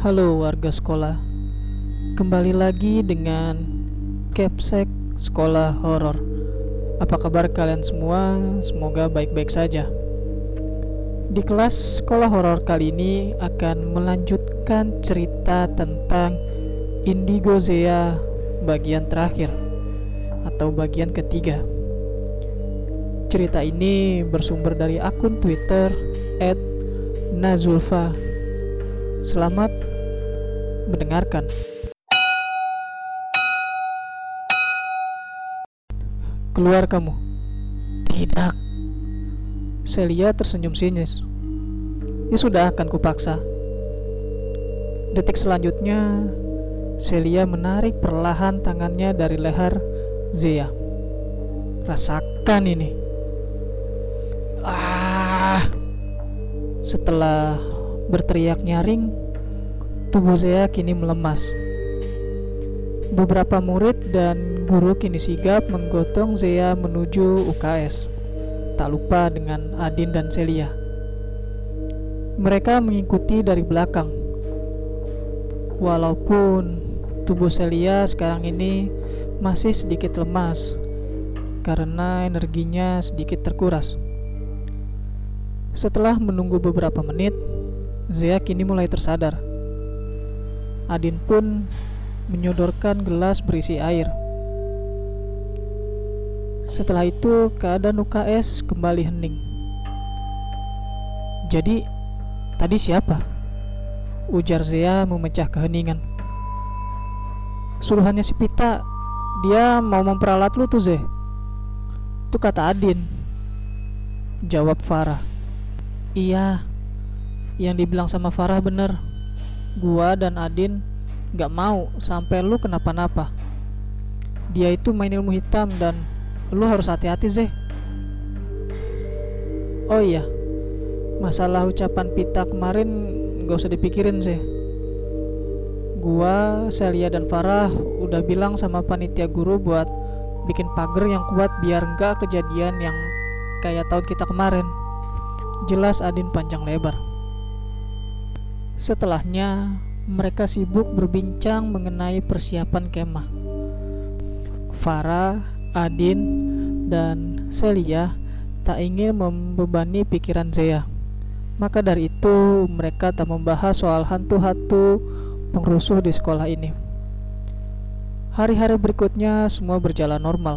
Halo warga sekolah. Kembali lagi dengan Capsek Sekolah Horor. Apa kabar kalian semua? Semoga baik-baik saja. Di kelas sekolah horor kali ini akan melanjutkan cerita tentang Indigo Zea bagian terakhir Atau bagian ketiga. Cerita ini bersumber dari akun Twitter @nazulfa. Selamat mendengarkan. Keluar kamu. Tidak. Celia tersenyum sinis. Ya sudah akan kupaksa. Detik selanjutnya, Celia menarik perlahan tangannya dari leher Zia. Rasakan ini. Ah. Setelah berteriak nyaring, tubuh Zea kini melemas. Beberapa murid dan guru kini sigap menggotong Zea menuju UKS. Tak lupa dengan Adin dan Celia. Mereka mengikuti dari belakang. Walaupun tubuh Celia sekarang ini masih sedikit lemas karena energinya sedikit terkuras. Setelah menunggu beberapa menit, Zea kini mulai tersadar. Adin pun menyodorkan gelas berisi air. Setelah itu, keadaan UKS kembali hening. Jadi, tadi siapa? Ujar Zea memecah keheningan. Suruhannya si Pita, dia mau memperalat lu tuh, Zee. Itu kata Adin. Jawab Farah. Iya, yang dibilang sama Farah bener Gua dan Adin gak mau sampai lu kenapa-napa Dia itu main ilmu hitam dan lu harus hati-hati Zeh Oh iya Masalah ucapan Pita kemarin gak usah dipikirin Zeh Gua, Celia dan Farah udah bilang sama panitia guru buat bikin pagar yang kuat biar nggak kejadian yang kayak tahun kita kemarin. Jelas Adin panjang lebar. Setelahnya, mereka sibuk berbincang mengenai persiapan kemah. Farah, Adin, dan Celia tak ingin membebani pikiran Zea. Maka dari itu, mereka tak membahas soal hantu-hantu pengrusuh di sekolah ini. Hari-hari berikutnya semua berjalan normal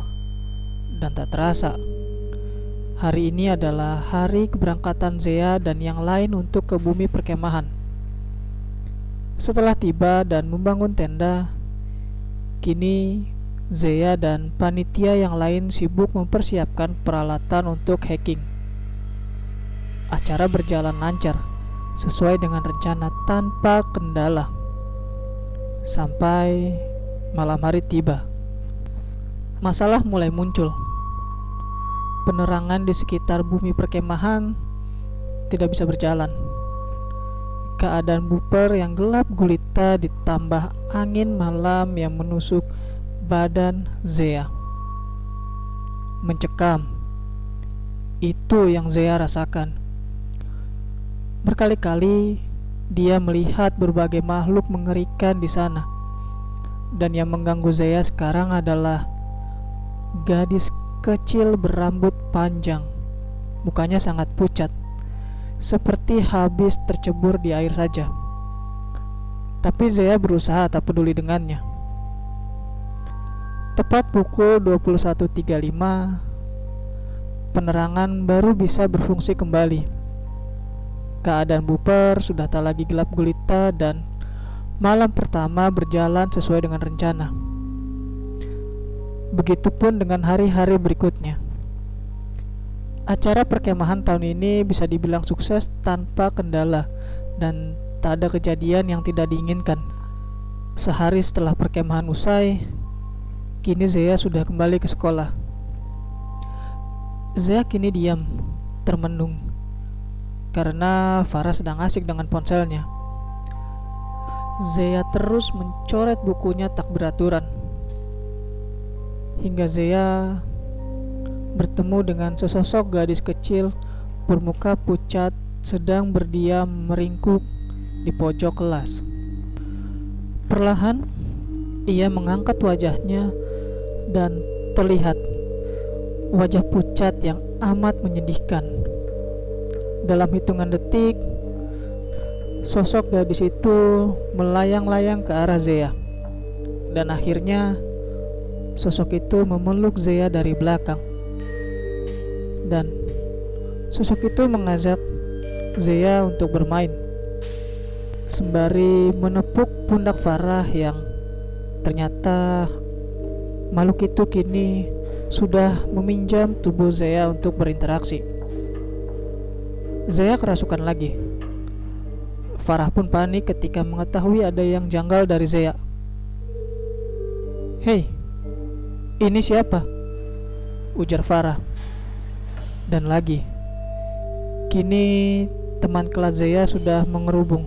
dan tak terasa. Hari ini adalah hari keberangkatan Zea dan yang lain untuk ke bumi perkemahan. Setelah tiba dan membangun tenda, kini Zea dan panitia yang lain sibuk mempersiapkan peralatan untuk hacking. Acara berjalan lancar sesuai dengan rencana tanpa kendala. Sampai malam hari tiba. Masalah mulai muncul. Penerangan di sekitar bumi perkemahan tidak bisa berjalan keadaan buper yang gelap gulita ditambah angin malam yang menusuk badan Zea. Mencekam. Itu yang Zea rasakan. Berkali-kali dia melihat berbagai makhluk mengerikan di sana. Dan yang mengganggu Zea sekarang adalah gadis kecil berambut panjang. Mukanya sangat pucat seperti habis tercebur di air saja. Tapi Zea berusaha tak peduli dengannya. Tepat pukul 21.35, penerangan baru bisa berfungsi kembali. Keadaan Buper sudah tak lagi gelap gulita dan malam pertama berjalan sesuai dengan rencana. Begitupun dengan hari-hari berikutnya. Acara perkemahan tahun ini bisa dibilang sukses tanpa kendala dan tak ada kejadian yang tidak diinginkan. Sehari setelah perkemahan usai, kini Zea sudah kembali ke sekolah. Zea kini diam, termenung, karena Farah sedang asik dengan ponselnya. Zea terus mencoret bukunya tak beraturan. Hingga Zea bertemu dengan sesosok gadis kecil bermuka pucat sedang berdiam meringkuk di pojok kelas. Perlahan, ia mengangkat wajahnya dan terlihat wajah pucat yang amat menyedihkan. Dalam hitungan detik, sosok gadis itu melayang-layang ke arah Zea. Dan akhirnya, sosok itu memeluk Zea dari belakang. Dan sosok itu mengajak Zea untuk bermain. Sembari menepuk pundak Farah yang ternyata makhluk itu kini sudah meminjam tubuh Zea untuk berinteraksi. Zaya kerasukan lagi. Farah pun panik ketika mengetahui ada yang janggal dari Zaya. Hei, ini siapa? Ujar Farah. Dan lagi, kini teman kelas Zaya sudah mengerubung,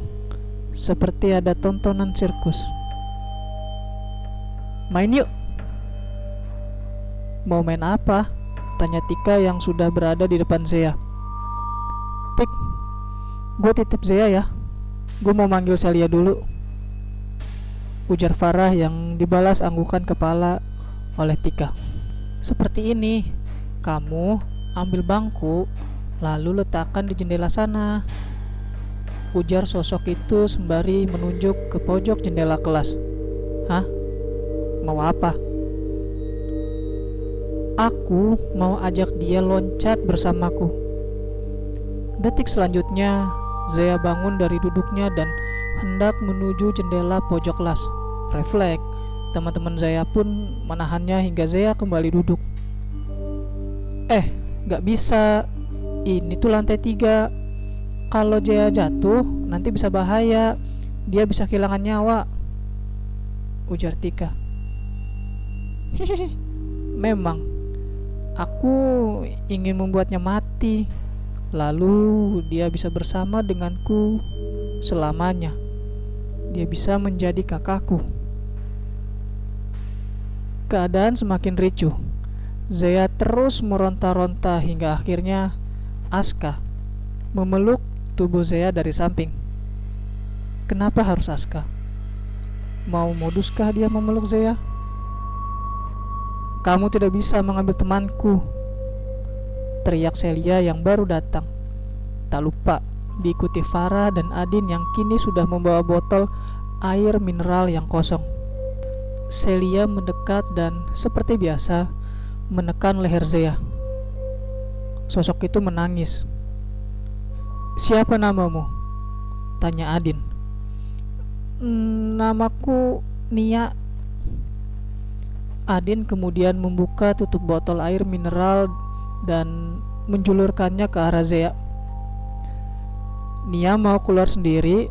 seperti ada tontonan sirkus. Main yuk. Mau main apa? Tanya Tika yang sudah berada di depan Zaya. Pik, gue titip Zea ya. Gue mau manggil Celia dulu. Ujar Farah yang dibalas anggukan kepala oleh Tika. Seperti ini, kamu ambil bangku, lalu letakkan di jendela sana. Ujar sosok itu sembari menunjuk ke pojok jendela kelas. Hah? Mau apa? Aku mau ajak dia loncat bersamaku. Detik selanjutnya, Zaya bangun dari duduknya dan hendak menuju jendela pojok kelas. Refleks, teman-teman Zaya pun menahannya hingga Zaya kembali duduk. Eh, gak bisa. Ini tuh lantai tiga. Kalau Zaya jatuh, nanti bisa bahaya. Dia bisa kehilangan nyawa. Ujar Tika. Memang, aku ingin membuatnya mati Lalu dia bisa bersama denganku selamanya. Dia bisa menjadi kakakku. Keadaan semakin ricuh. Zaya terus meronta-ronta hingga akhirnya Aska memeluk tubuh Zaya dari samping. Kenapa harus Aska? Mau moduskah dia memeluk Zaya? Kamu tidak bisa mengambil temanku, teriak Celia yang baru datang. Tak lupa diikuti Farah dan Adin yang kini sudah membawa botol air mineral yang kosong. Celia mendekat dan seperti biasa menekan leher Zea. Sosok itu menangis. Siapa namamu? Tanya Adin. Namaku Nia. Adin kemudian membuka tutup botol air mineral dan menjulurkannya ke arah Zea. Nia mau keluar sendiri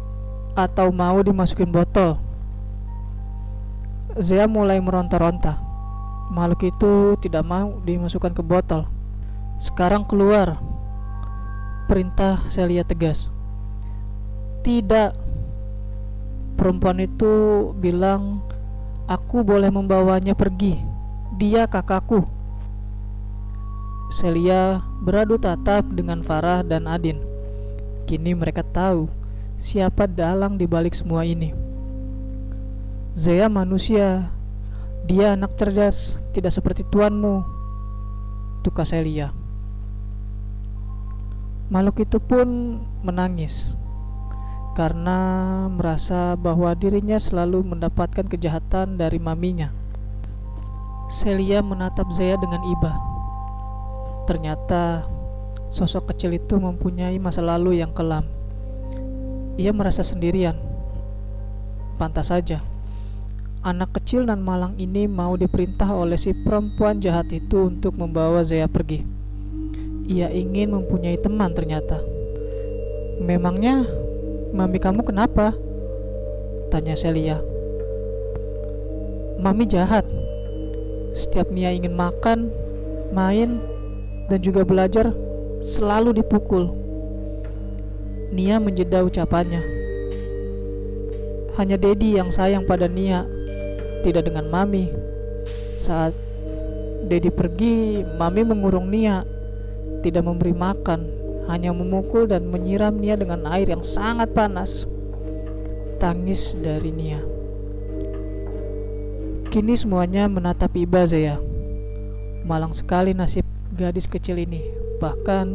atau mau dimasukin botol. Zea mulai meronta-ronta. Makhluk itu tidak mau dimasukkan ke botol. Sekarang keluar. Perintah Celia tegas. Tidak. Perempuan itu bilang, "Aku boleh membawanya pergi. Dia kakakku." Celia beradu tatap dengan Farah dan Adin. Kini mereka tahu siapa dalang di balik semua ini. Zea manusia. Dia anak cerdas, tidak seperti tuanmu. Tuka Celia. Makhluk itu pun menangis karena merasa bahwa dirinya selalu mendapatkan kejahatan dari maminya. Celia menatap Zea dengan iba. Ternyata sosok kecil itu mempunyai masa lalu yang kelam. Ia merasa sendirian. Pantas saja. Anak kecil dan malang ini mau diperintah oleh si perempuan jahat itu untuk membawa Zaya pergi. Ia ingin mempunyai teman ternyata. Memangnya mami kamu kenapa? Tanya Celia. Mami jahat. Setiap Nia ingin makan, main, dan juga belajar selalu dipukul. Nia menjeda ucapannya. Hanya Dedi yang sayang pada Nia, tidak dengan Mami. Saat Dedi pergi, Mami mengurung Nia, tidak memberi makan, hanya memukul dan menyiram Nia dengan air yang sangat panas. Tangis dari Nia. Kini semuanya menatap Iba Zeya. Malang sekali nasib gadis kecil ini. Bahkan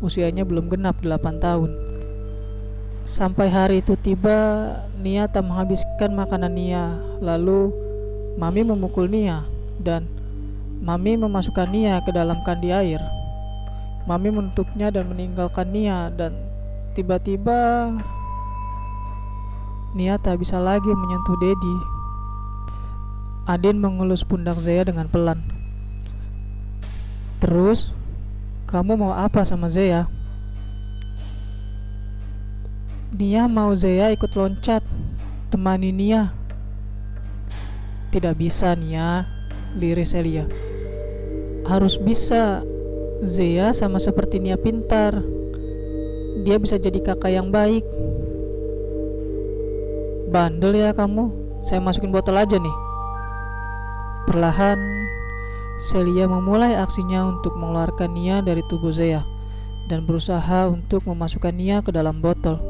usianya belum genap 8 tahun. Sampai hari itu tiba, Nia tak menghabiskan makanan Nia. Lalu Mami memukul Nia dan Mami memasukkan Nia ke dalam kandi air. Mami menutupnya dan meninggalkan Nia dan tiba-tiba Nia tak bisa lagi menyentuh Dedi. Adin mengelus pundak Zaya dengan pelan. Terus, kamu mau apa sama Zaya? Nia mau Zaya ikut loncat, temani Nia. Tidak bisa Nia, liris Elia. Harus bisa. Zaya sama seperti Nia pintar. Dia bisa jadi kakak yang baik. Bandel ya kamu. Saya masukin botol aja nih. Perlahan, Celia memulai aksinya untuk mengeluarkan Nia dari tubuh Zea dan berusaha untuk memasukkan Nia ke dalam botol.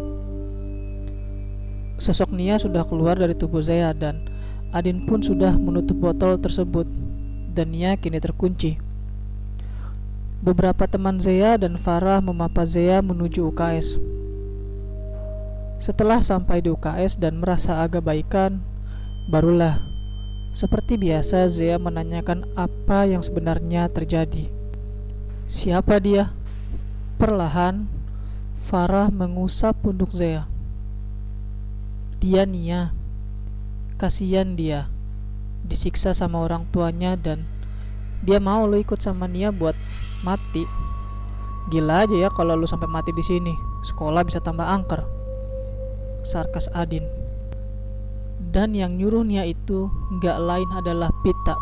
Sosok Nia sudah keluar dari tubuh Zea dan Adin pun sudah menutup botol tersebut dan Nia kini terkunci. Beberapa teman Zea dan Farah memapa Zea menuju UKS. Setelah sampai di UKS dan merasa agak baikan, barulah seperti biasa, Zea menanyakan apa yang sebenarnya terjadi. Siapa dia? Perlahan, Farah mengusap punduk Zea. Dia Nia. Kasihan dia. Disiksa sama orang tuanya dan dia mau lo ikut sama Nia buat mati. Gila aja ya kalau lo sampai mati di sini. Sekolah bisa tambah angker. Sarkas Adin. Dan yang nyuruh Nia itu nggak lain adalah Pita.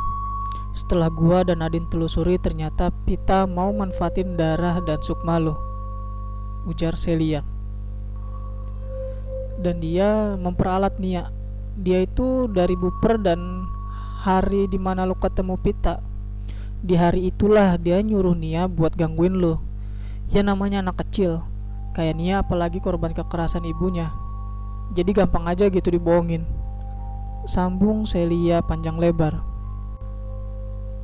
Setelah gua dan Adin telusuri ternyata Pita mau manfaatin darah dan Sukma lo. Ujar Celia. Dan dia memperalat Nia. Dia itu dari Buper dan hari di mana lo ketemu Pita. Di hari itulah dia nyuruh Nia buat gangguin lo. Ya namanya anak kecil. Kayak Nia apalagi korban kekerasan ibunya. Jadi gampang aja gitu dibohongin. Sambung Celia panjang lebar.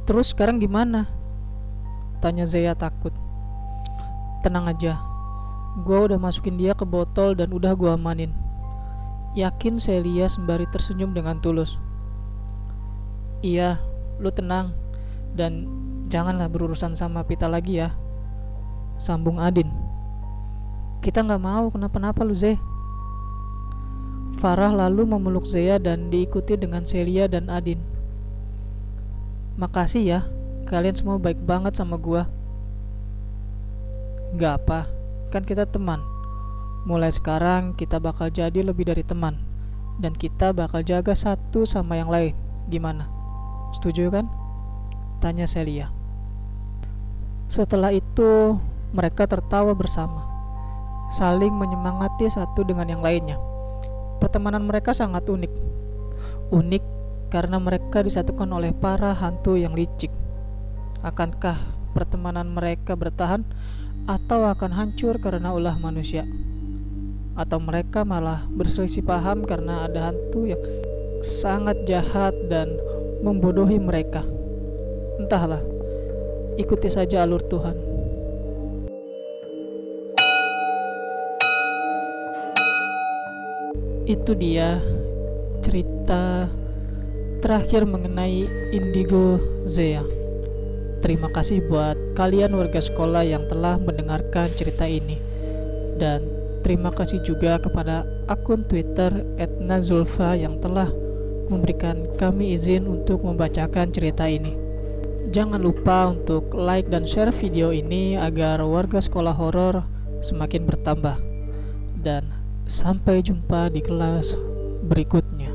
Terus sekarang gimana? Tanya Zaya takut. Tenang aja. Gua udah masukin dia ke botol dan udah gua amanin. Yakin Celia sembari tersenyum dengan tulus. Iya, lu tenang. Dan janganlah berurusan sama Pita lagi ya. Sambung Adin. Kita nggak mau kenapa-napa lu Zeh. Farah lalu memeluk Zea dan diikuti dengan Celia dan Adin. Makasih ya, kalian semua baik banget sama gua. Gak apa, kan kita teman. Mulai sekarang kita bakal jadi lebih dari teman dan kita bakal jaga satu sama yang lain. Gimana? Setuju kan? Tanya Celia. Setelah itu, mereka tertawa bersama, saling menyemangati satu dengan yang lainnya. Pertemanan mereka sangat unik. Unik karena mereka disatukan oleh para hantu yang licik. Akankah pertemanan mereka bertahan atau akan hancur karena ulah manusia? Atau mereka malah berselisih paham karena ada hantu yang sangat jahat dan membodohi mereka? Entahlah, ikuti saja alur Tuhan. itu dia cerita terakhir mengenai Indigo Zea. Terima kasih buat kalian warga sekolah yang telah mendengarkan cerita ini. Dan terima kasih juga kepada akun Twitter @nazulfa yang telah memberikan kami izin untuk membacakan cerita ini. Jangan lupa untuk like dan share video ini agar warga sekolah horor semakin bertambah. Dan Sampai jumpa di kelas berikutnya.